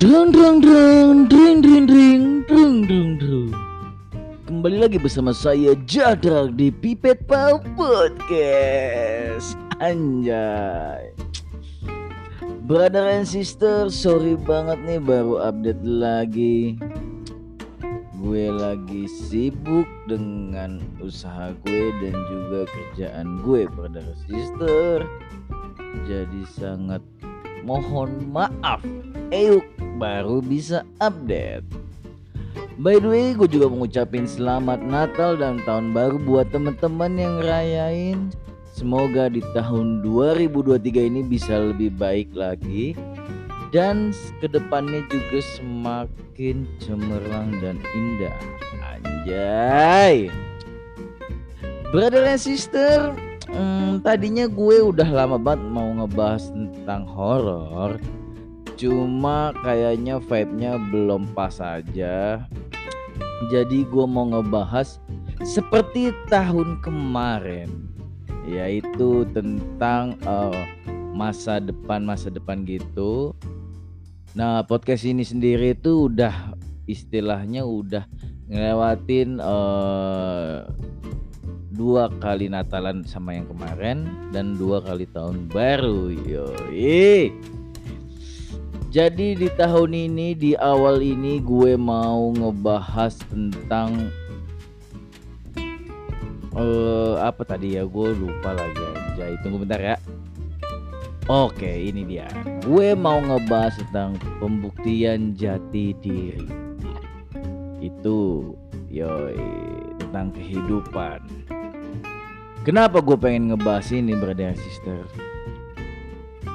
Drang drang drang dring dring dring drung drung drung. Kembali lagi bersama saya Jadrak di Pipet Pal Podcast. Anjay. Brother and sister, sorry banget nih baru update lagi. Gue lagi sibuk dengan usaha gue dan juga kerjaan gue, brother and sister. Jadi sangat mohon maaf. Eyuk baru bisa update. By the way, gue juga mengucapin selamat Natal dan tahun baru buat teman-teman yang rayain. Semoga di tahun 2023 ini bisa lebih baik lagi dan ke depannya juga semakin cemerlang dan indah. Anjay. Brother and sister, hmm, tadinya gue udah lama banget mau ngebahas tentang horor. Cuma kayaknya vibe-nya belum pas aja. Jadi gue mau ngebahas seperti tahun kemarin yaitu tentang uh, masa depan masa depan gitu. Nah podcast ini sendiri itu udah istilahnya udah ngelewatin uh, dua kali Natalan sama yang kemarin dan dua kali tahun baru yoi jadi di tahun ini di awal ini gue mau ngebahas tentang uh, apa tadi ya gue lupa lagi aja. Tunggu bentar ya. Oke, ini dia. Gue mau ngebahas tentang pembuktian jati diri. Itu yoi tentang kehidupan. Kenapa gue pengen ngebahas ini brother and sister?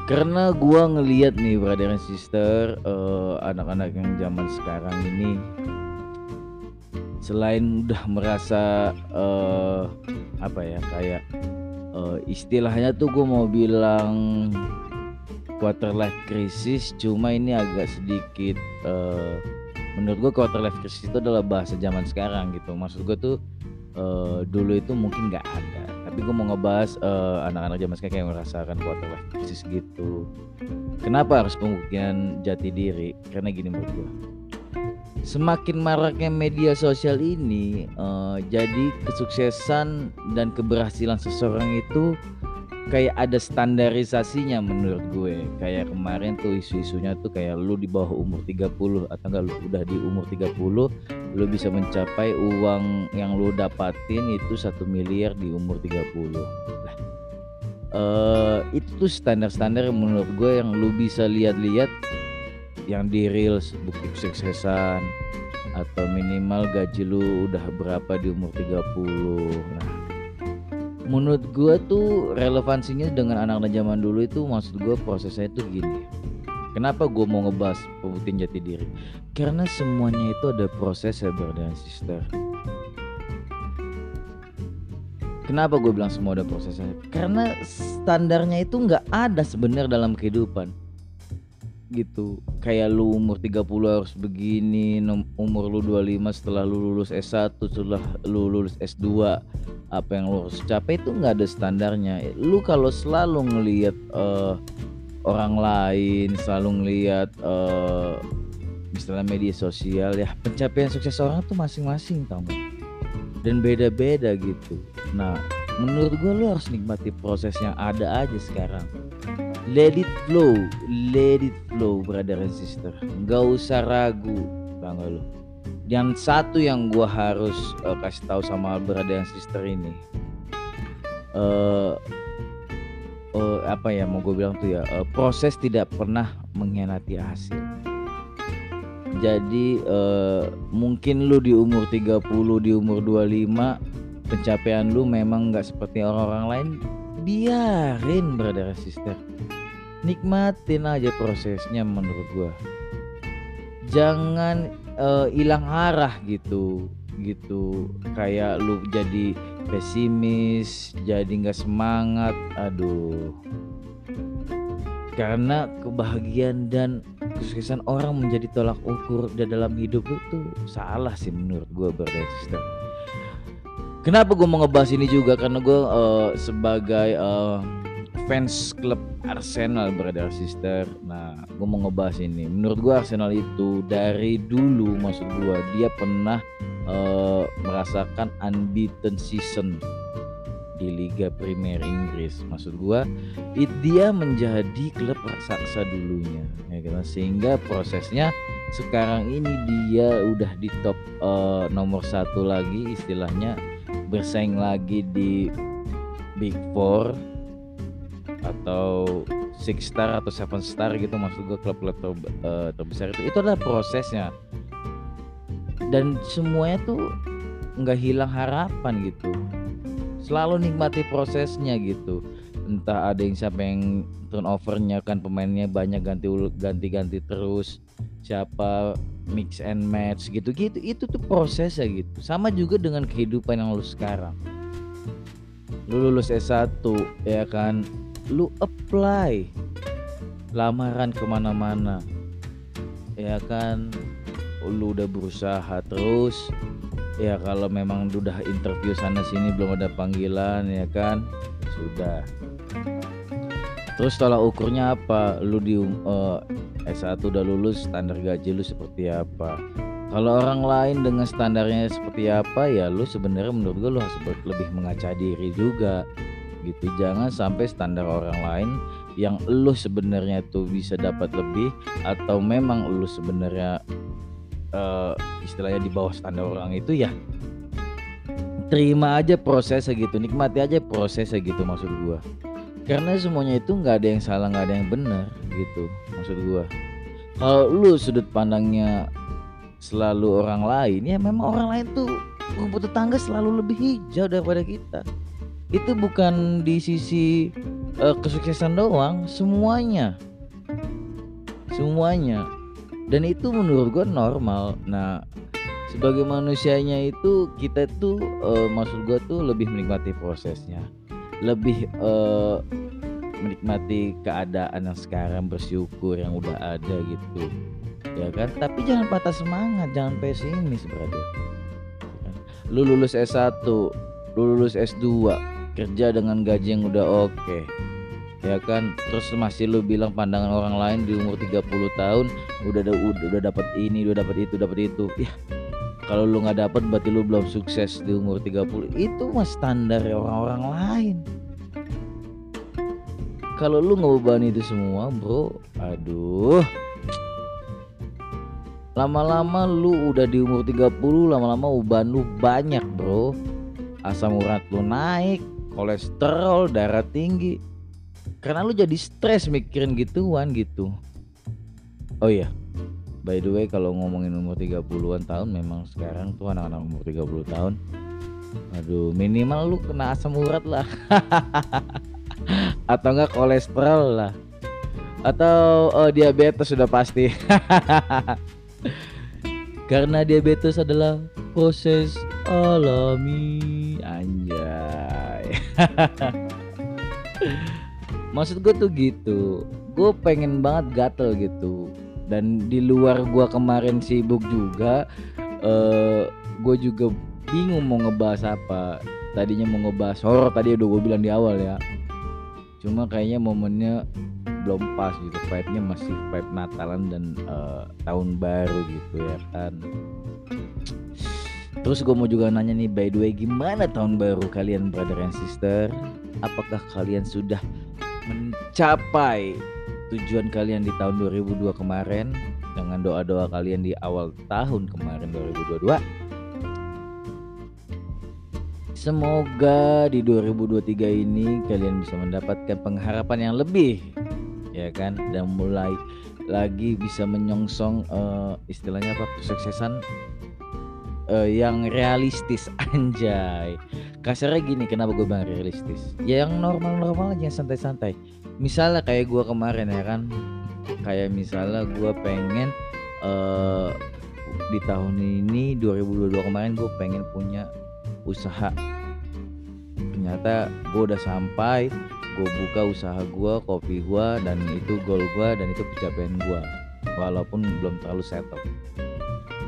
karena gua ngeliat nih brother and sister uh, anak-anak yang zaman sekarang ini selain udah merasa uh, apa ya kayak uh, istilahnya tuh gue mau bilang quarter life crisis cuma ini agak sedikit uh, menurut gue quarter life crisis itu adalah bahasa zaman sekarang gitu maksud gue tuh uh, dulu itu mungkin nggak ada tapi gue mau ngebahas uh, anak-anak zaman sekarang yang merasakan quarter life crisis gitu. Kenapa harus pembuktian jati diri? Karena gini menurut gue semakin maraknya media sosial ini uh, jadi kesuksesan dan keberhasilan seseorang itu kayak ada standarisasinya menurut gue. Kayak kemarin tuh isu-isunya tuh kayak lu di bawah umur 30 atau enggak lu udah di umur 30 lu bisa mencapai uang yang lu dapatin itu satu miliar di umur 30 lah uh, itu standar-standar menurut gue yang lu bisa lihat-lihat yang di reels bukti kesuksesan atau minimal gaji lu udah berapa di umur 30 nah menurut gue tuh relevansinya dengan anak-anak zaman dulu itu maksud gue prosesnya itu gini. Kenapa gue mau ngebahas pembuktian jati diri? Karena semuanya itu ada proses ya brother dan sister. Kenapa gue bilang semua ada prosesnya? Karena standarnya itu nggak ada sebenarnya dalam kehidupan. Gitu. Kayak lu umur 30 harus begini umur lu 25 setelah lu lulus S1 setelah lu lulus S2 apa yang lu harus capai itu nggak ada standarnya. Lu kalau selalu ngelihat uh, orang lain selalu ngelihat uh, misalnya media sosial ya pencapaian sukses orang tuh masing-masing tau dan beda-beda gitu. Nah menurut gue lu harus nikmati proses yang ada aja sekarang. Let it flow let it flow brother and sister. Nggak usah ragu bangga lo yang satu yang gue harus uh, kasih tahu sama brother and sister ini uh, uh, apa ya mau gue bilang tuh ya uh, proses tidak pernah mengkhianati hasil. Jadi uh, mungkin lu di umur 30 di umur 25 pencapaian lu memang nggak seperti orang-orang lain biarin brother and sister. Nikmatin aja prosesnya menurut gua. Jangan hilang uh, arah gitu gitu. Kayak lu jadi pesimis jadi nggak semangat aduh. Karena kebahagiaan dan kesuksesan orang menjadi tolak ukur di dalam hidup itu salah sih menurut gue sister. Kenapa gue mau ngebahas ini juga? Karena gue uh, sebagai uh, fans klub Arsenal brother sister. Nah gue mau ngebahas ini. Menurut gue Arsenal itu dari dulu maksud gue dia pernah uh, merasakan unbeaten season di Liga Premier Inggris. Maksud gua it, dia menjadi klub raksasa dulunya ya kan? Sehingga prosesnya sekarang ini dia udah di top uh, nomor satu lagi istilahnya bersaing lagi di Big Four atau six star atau seven star gitu maksud gue klub-klub ter, uh, terbesar itu. Itu adalah prosesnya. Dan semuanya tuh nggak hilang harapan gitu. Selalu nikmati prosesnya gitu. Entah ada yang siapa yang turnovernya kan pemainnya banyak ganti ganti ganti terus. Siapa mix and match gitu gitu. Itu tuh prosesnya gitu. Sama juga dengan kehidupan yang lu sekarang. Lu lulus S1 ya kan lu apply. Lamaran ke mana-mana. Ya kan? Lu udah berusaha terus. Ya kalau memang udah interview sana sini belum ada panggilan ya kan? Sudah. Terus tolak ukurnya apa? Lu di uh, eh, S1 udah lulus standar gaji lu seperti apa? Kalau orang lain dengan standarnya seperti apa ya lu sebenarnya menurut gue lu harus lebih mengaca diri juga gitu. Jangan sampai standar orang lain yang lu sebenarnya tuh bisa dapat lebih atau memang lu sebenarnya uh, istilahnya di bawah standar orang itu ya terima aja proses segitu nikmati aja proses segitu maksud gua. Karena semuanya itu nggak ada yang salah nggak ada yang benar gitu maksud gua. Kalau lu sudut pandangnya selalu orang lain ya memang orang lain tuh rumput tetangga selalu lebih hijau daripada kita itu bukan di sisi uh, kesuksesan doang semuanya. Semuanya. Dan itu menurut gue normal. Nah sebagai manusianya itu kita tuh uh, maksud gue tuh lebih menikmati prosesnya. Lebih uh, menikmati keadaan yang sekarang bersyukur yang udah ada gitu. Ya kan? Tapi jangan patah semangat jangan pesimis berarti lu lulus S1 lu lulus S2 kerja dengan gaji yang udah oke. Okay. ya kan? Terus masih lu bilang pandangan orang lain di umur 30 tahun udah udah udah dapat ini udah dapat itu dapat itu. Ya kalau lu nggak dapat berarti lu belum sukses di umur 30 itu mah standar orang-orang lain. Kalau lu ngebebani itu semua bro aduh. Lama-lama lu udah di umur 30 lama-lama uban lu banyak bro. Asam urat lu naik kolesterol darah tinggi. Karena lu jadi stres mikirin gituan gitu. Oh iya. By the way kalau ngomongin umur 30-an tahun memang sekarang tuh anak-anak umur 30 tahun aduh minimal lu kena asam urat lah. Atau enggak kolesterol lah. Atau oh, diabetes sudah pasti. Karena diabetes adalah proses alami. Anjay. Maksud gue tuh gitu. Gue pengen banget gatel gitu. Dan di luar gue kemarin sibuk juga, uh, gue juga bingung mau ngebahas apa. Tadinya mau ngebahas horror tadi udah gue bilang di awal ya. Cuma kayaknya momennya belum pas gitu vibe-nya masih vibe Natalan dan uh, tahun baru gitu ya kan Terus gue mau juga nanya nih by the way gimana tahun baru kalian brother and sister? Apakah kalian sudah mencapai tujuan kalian di tahun 2002 kemarin? Dengan doa-doa kalian di awal tahun kemarin 2022 Semoga di 2023 ini kalian bisa mendapatkan pengharapan yang lebih ya kan? Dan mulai lagi bisa menyongsong uh, istilahnya apa? Kesuksesan uh, yang realistis anjay. Kasarnya gini kenapa gue bilang realistis? Ya yang normal-normal aja santai-santai. Misalnya kayak gue kemarin ya kan? Kayak misalnya gue pengen uh, di tahun ini 2022 kemarin gue pengen punya usaha. Ternyata gue udah sampai gue buka usaha gue kopi gue dan itu goal gue dan itu pencapaian gue walaupun belum terlalu settle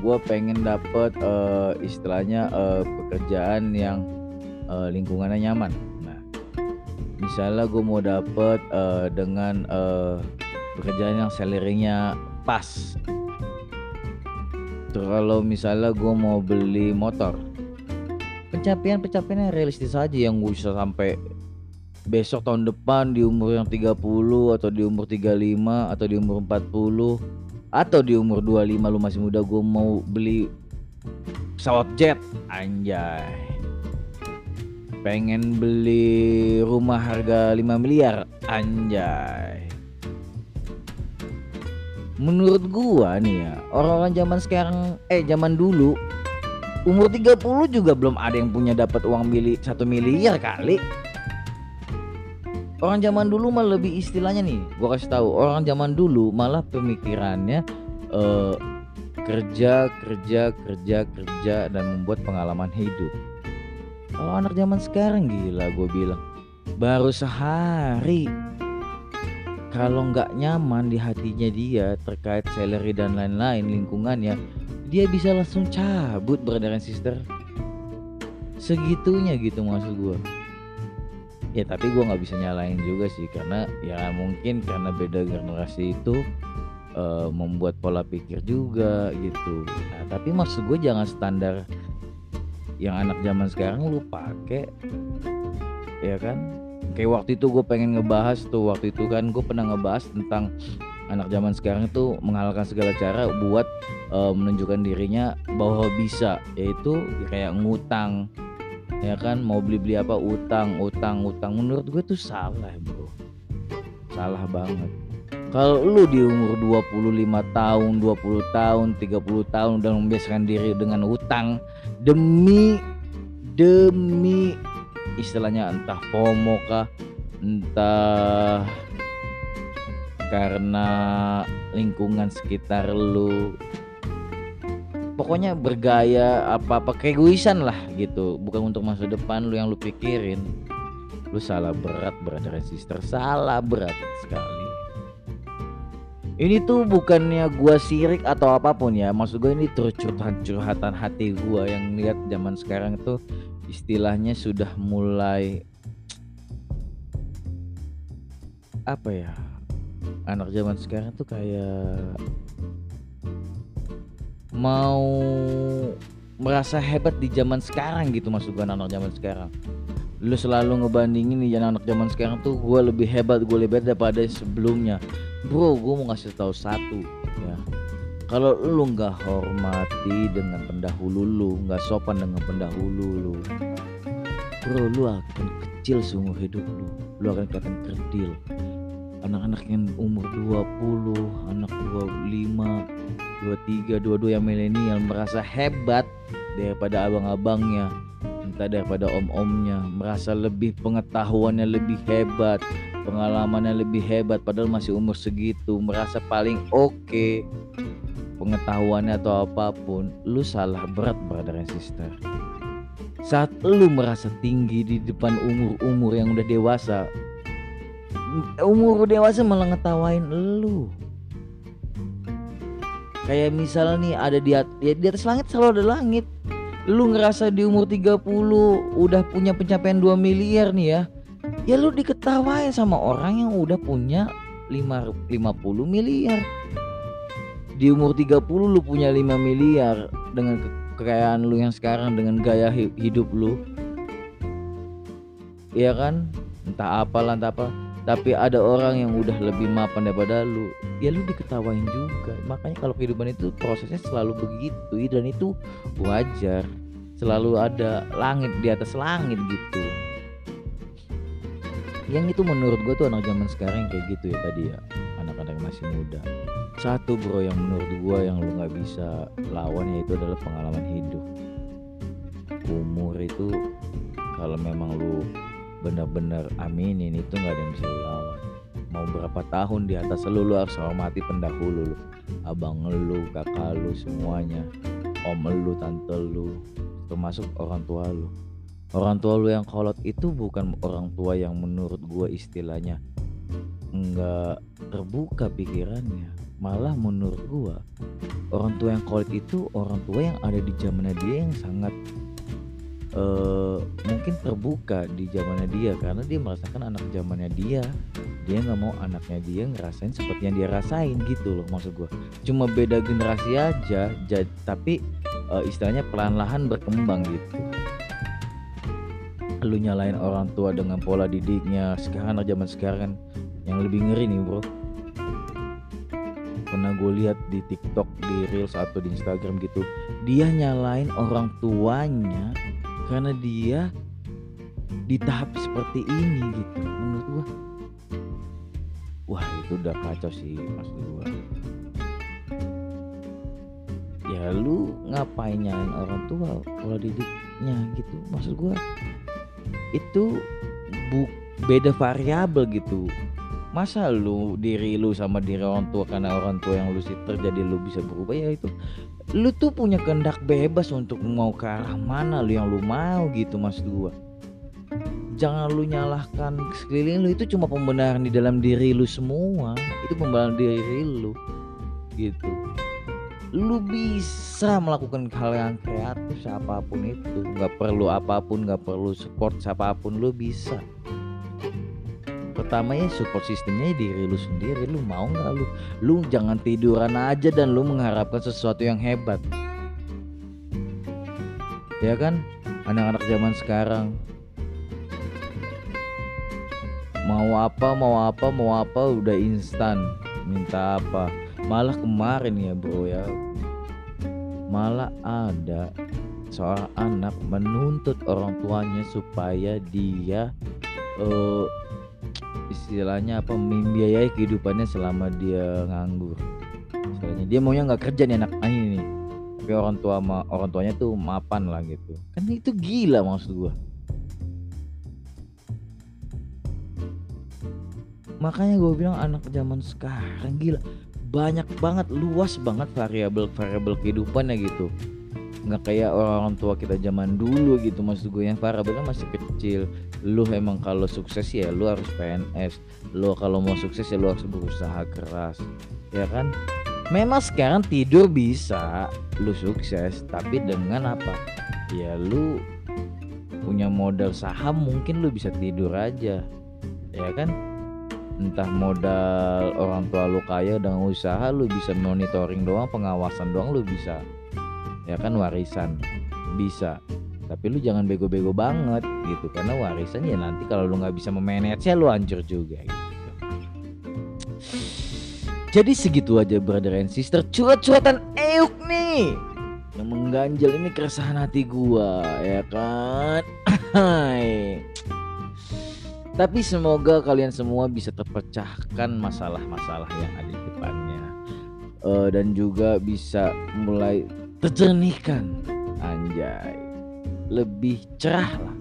gue pengen dapet uh, istilahnya uh, pekerjaan yang uh, lingkungannya nyaman. Nah misalnya gue mau dapet uh, dengan uh, pekerjaan yang salarynya pas. Kalau misalnya gue mau beli motor pencapaian pencapaian yang realistis aja yang gue bisa sampai besok tahun depan di umur yang 30 atau di umur 35 atau di umur 40 atau di umur 25 lu masih muda gue mau beli pesawat jet. Anjay. Pengen beli rumah harga 5 miliar. Anjay. Menurut gua nih ya orang-orang zaman sekarang eh zaman dulu umur 30 juga belum ada yang punya dapat uang mili satu miliar kali orang zaman dulu mah lebih istilahnya nih gua kasih tahu orang zaman dulu malah pemikirannya uh, kerja kerja kerja kerja dan membuat pengalaman hidup. Kalau anak zaman sekarang gila gue bilang baru sehari. Kalau nggak nyaman di hatinya dia terkait salary dan lain-lain lingkungannya dia bisa langsung cabut brother and sister. Segitunya gitu maksud gue ya tapi gue nggak bisa nyalain juga sih karena ya mungkin karena beda generasi itu uh, membuat pola pikir juga gitu. Nah, tapi maksud gue jangan standar yang anak zaman sekarang lu pakai ya kan? Kayak waktu itu gue pengen ngebahas tuh waktu itu kan gue pernah ngebahas tentang anak zaman sekarang itu menghalalkan segala cara buat uh, menunjukkan dirinya bahwa bisa yaitu kayak ngutang ya kan mau beli beli apa utang utang utang. Menurut gue tuh salah bro. Salah banget. Kalau lu di umur 25 tahun 20 tahun 30 tahun udah membiasakan diri dengan utang demi demi istilahnya entah FOMO kah entah karena lingkungan sekitar lu pokoknya bergaya apa-apa keegoisan lah gitu. Bukan untuk masa depan lu yang lu pikirin. Lu salah berat brother and sister salah berat sekali. Ini tuh bukannya gua sirik atau apa pun ya. Maksud gue ini curhatan curhatan hati gua yang lihat zaman sekarang tuh istilahnya sudah mulai apa ya? Anak zaman sekarang tuh kayak mau merasa hebat di zaman sekarang gitu masuk gue anak zaman sekarang. Lu selalu ngebandingin nih anak zaman sekarang tuh gue lebih hebat gue lebih hebat daripada sebelumnya. Bro gue mau ngasih tahu satu ya. Kalau lu nggak hormati dengan pendahulu lu nggak sopan dengan pendahulu lu bro lu akan kecil seumur hidup lu. Lu akan kelihatan kerdil anak-anak yang umur 20 anak 25 23 22 yang milenial merasa hebat daripada abang-abangnya entah daripada om-omnya. Merasa lebih pengetahuannya lebih hebat pengalamannya lebih hebat padahal masih umur segitu. Merasa paling oke okay pengetahuannya atau apa pun lu salah berat brother and sister. Saat lu merasa tinggi di depan umur-umur yang udah dewasa umur dewasa malah ngetawain lu. Kayak misal nih ada di, at ya, di atas langit selalu ada langit. Lu ngerasa di umur 30 udah punya pencapaian 2 miliar nih ya ya lu diketawain sama orang yang udah punya 5, 50 miliar. Di umur 30 lu punya 5 miliar dengan kekayaan lu yang sekarang dengan gaya hidup lu. Iya kan? Entah apalah entah apa tapi ada orang yang udah lebih mapan daripada lu. Ya lu diketawain juga. Makanya kalau kehidupan itu prosesnya selalu begitu dan itu wajar. Selalu ada langit di atas langit gitu. Yang itu menurut gue tuh anak zaman sekarang kayak gitu ya tadi ya anak-anak masih muda. Satu bro yang menurut gue yang lu nggak bisa lawan yaitu adalah pengalaman hidup. Umur itu kalau memang lu benar-benar aminin itu nggak ada yang bisa lawan mau berapa tahun di atas lu lu harus hormati pendahulu lu. Abang lu kakak lu semuanya. Om lu tante lu termasuk orang tua lu. Orang tua lu yang kolot itu bukan orang tua yang menurut gue istilahnya nggak terbuka pikirannya. Malah menurut gua orang tua yang kolot itu orang tua yang ada di zamannya dia yang sangat uh, mungkin terbuka di zamannya dia karena dia merasakan anak zamannya dia dia nggak mau anaknya dia ngerasain seperti yang dia rasain gitu loh maksud gue cuma beda generasi aja jad, tapi uh, istilahnya pelan-lahan berkembang gitu. Lu nyalain orang tua dengan pola didiknya sekarang zaman sekarang yang lebih ngeri nih bro. Pernah gue lihat di TikTok di Reels atau di Instagram gitu dia nyalain orang tuanya karena dia di tahap seperti ini gitu menurut gue wah itu udah kacau sih maksud gue ya lu ngapain nyalain orang tua pola didiknya gitu? Maksud gue itu bu beda variabel gitu. Masa lu diri lu sama diri orang tua karena orang tua yang lu sih terjadi lu bisa berubah? Ya itu lu tuh punya kehendak bebas untuk mau ke arah mana lu yang lu mau gitu maksud gua. Jangan lu nyalahkan sekeliling lu itu cuma pembenaran di dalam diri lu semua. Itu pembenaran diri lu gitu. Lu bisa melakukan hal yang kreatif siapa pun itu. Nggak perlu apa pun nggak perlu support siapa pun lu bisa pertama ya support sistemnya diri lu sendiri. Lu mau nggak lu? Lu jangan tiduran aja dan lu mengharapkan sesuatu yang hebat. Ya kan? Anak-anak zaman sekarang. Mau apa mau apa mau apa udah instan. Minta apa? Malah kemarin ya bro ya. Malah ada seorang anak menuntut orang tuanya supaya dia uh, istilahnya apa membiayai kehidupannya selama dia nganggur. Istilahnya dia maunya nggak kerja nih anak ini tapi orang tua ma orang tuanya tuh mapan lah gitu. Kan itu gila maksud gua. Makanya gue bilang anak zaman sekarang gila. Banyak banget luas banget variabel variabel kehidupannya gitu nggak kayak orang, tua kita zaman dulu gitu. Maksud gue yang variabelnya masih kecil. Lu emang kalau sukses ya lu harus PNS lu kalau mau sukses ya lu harus berusaha keras. Ya kan? Memang sekarang tidur bisa lu sukses tapi dengan apa? Ya lu punya modal saham mungkin lu bisa tidur aja. Ya kan? Entah modal orang tua lu kaya dengan usaha lu bisa monitoring doang pengawasan doang lu bisa ya kan warisan bisa. Tapi lu jangan bego-bego banget gitu karena warisan ya nanti kalau lu nggak bisa memanage ya lu hancur juga gitu. Jadi segitu aja brother and sister. Curat-curatan euk nih. Yang mengganjal ini keresahan hati gua ya kan? Tapi semoga kalian semua bisa terpecahkan masalah-masalah yang ada di depannya. Uh, dan juga bisa mulai terjernihkan. Anjay. Lebih cerah lah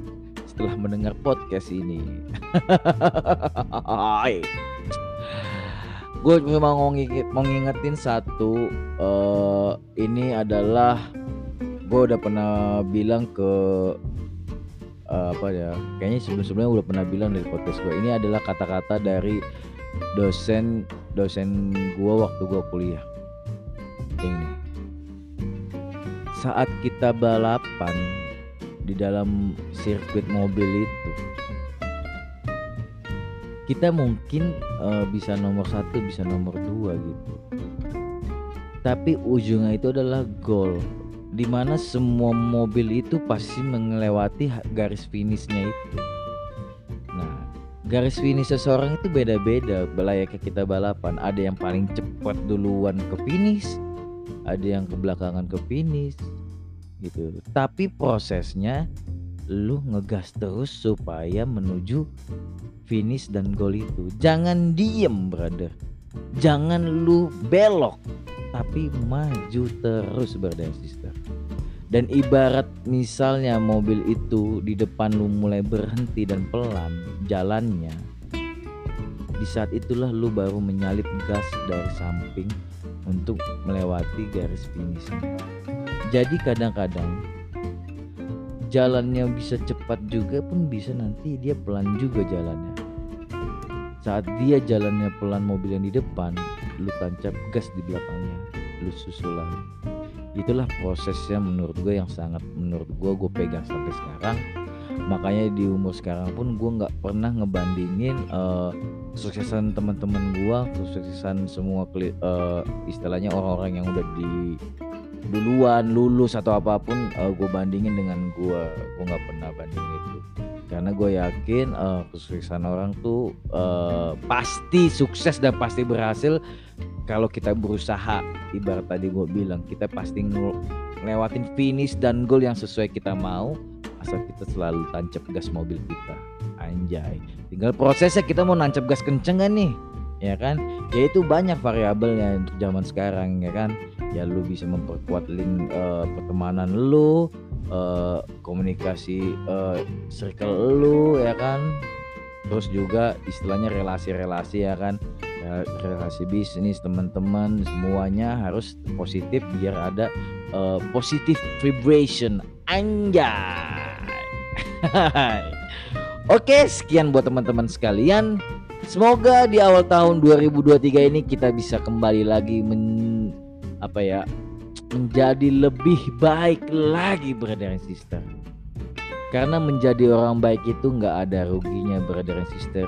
setelah mendengar podcast ini. gue memang mau ngingetin satu uh, ini adalah gue udah pernah bilang ke uh, apa ya kayaknya sebelum-sebelumnya udah pernah bilang dari podcast gue ini adalah kata-kata dari dosen dosen gue waktu gue kuliah. Ini saat kita balapan di dalam sirkuit mobil itu kita mungkin uh, bisa nomor satu bisa nomor dua gitu. Tapi ujungnya itu adalah goal di mana semua mobil itu pasti melewati garis finishnya itu. Nah garis finish seseorang itu beda-beda layaknya kita balapan. Ada yang paling cepat duluan ke finish ada yang kebelakangan ke finish gitu. Tapi prosesnya lu ngegas terus supaya menuju finish dan goal itu. Jangan diem brother. Jangan lu belok tapi maju terus brother sister. Dan ibarat misalnya mobil itu di depan lu mulai berhenti dan pelan jalannya di saat itulah lu baru menyalip gas dari samping untuk melewati garis finishnya jadi kadang-kadang jalannya bisa cepat juga pun bisa nanti dia pelan juga jalannya. Saat dia jalannya pelan mobil yang di depan lu tancap gas di belakangnya lu susul lagi itulah prosesnya menurut gue yang sangat menurut gue gue pegang sampai sekarang. Makanya di umur sekarang pun gue nggak pernah ngebandingin uh, kesuksesan teman-teman gue kesuksesan semua uh, istilahnya orang-orang yang udah di duluan lulus atau apa pun uh, gue bandingin dengan gue gue nggak pernah bandingin itu. Karena gue yakin uh, kesuksesan orang tuh uh, pasti sukses dan pasti berhasil. Kalau kita berusaha ibarat tadi gue bilang kita pasti ngelewatin finish dan goal yang sesuai kita mau asal kita selalu tancap gas mobil kita. Anjay. Tinggal prosesnya kita mau nancap gas kenceng kan nih? Ya kan? Ya itu banyak variabelnya untuk zaman sekarang ya kan ya lu bisa memperkuat link uh, pertemanan lu uh, komunikasi uh, circle lu ya kan? Terus juga istilahnya relasi-relasi ya kan? Ya, relasi bisnis teman-teman semuanya harus positif biar ada uh, positive vibration. Anjay. Oke, sekian buat teman-teman sekalian. Semoga di awal tahun 2023 ini kita bisa kembali lagi men apa ya menjadi lebih baik lagi brother and sister. Karena menjadi orang baik itu nggak ada ruginya brother and sister,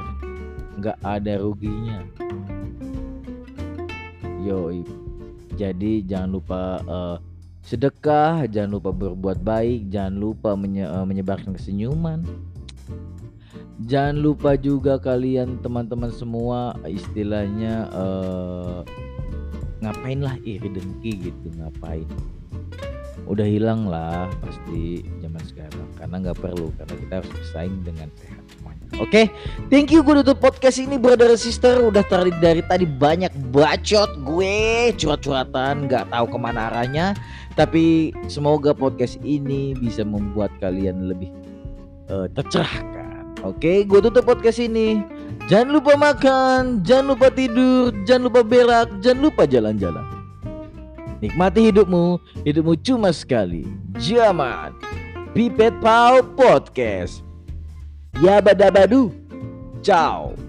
nggak ada ruginya. Yo, jadi jangan lupa uh, sedekah, jangan lupa berbuat baik, jangan lupa menye uh, menyebarkan kesenyuman. Jangan lupa juga kalian teman-teman semua istilahnya uh, ngapain lah iri dengki gitu ngapain udah hilang lah pasti zaman sekarang karena nggak perlu karena kita harus bersaing dengan sehat oke okay? thank you gue tutup podcast ini brother sister udah tadi dari tadi banyak bacot gue curhat-curhatan nggak tahu ke mana arahnya tapi semoga podcast ini bisa membuat kalian lebih uh, tercerahkan. Oke, gue tutup podcast ini. Jangan lupa makan, jangan lupa tidur, jangan lupa berak, jangan lupa jalan-jalan. Nikmati hidupmu, hidupmu cuma sekali. Jaman. Pipet Pau Podcast. Ya badabadu. Ciao.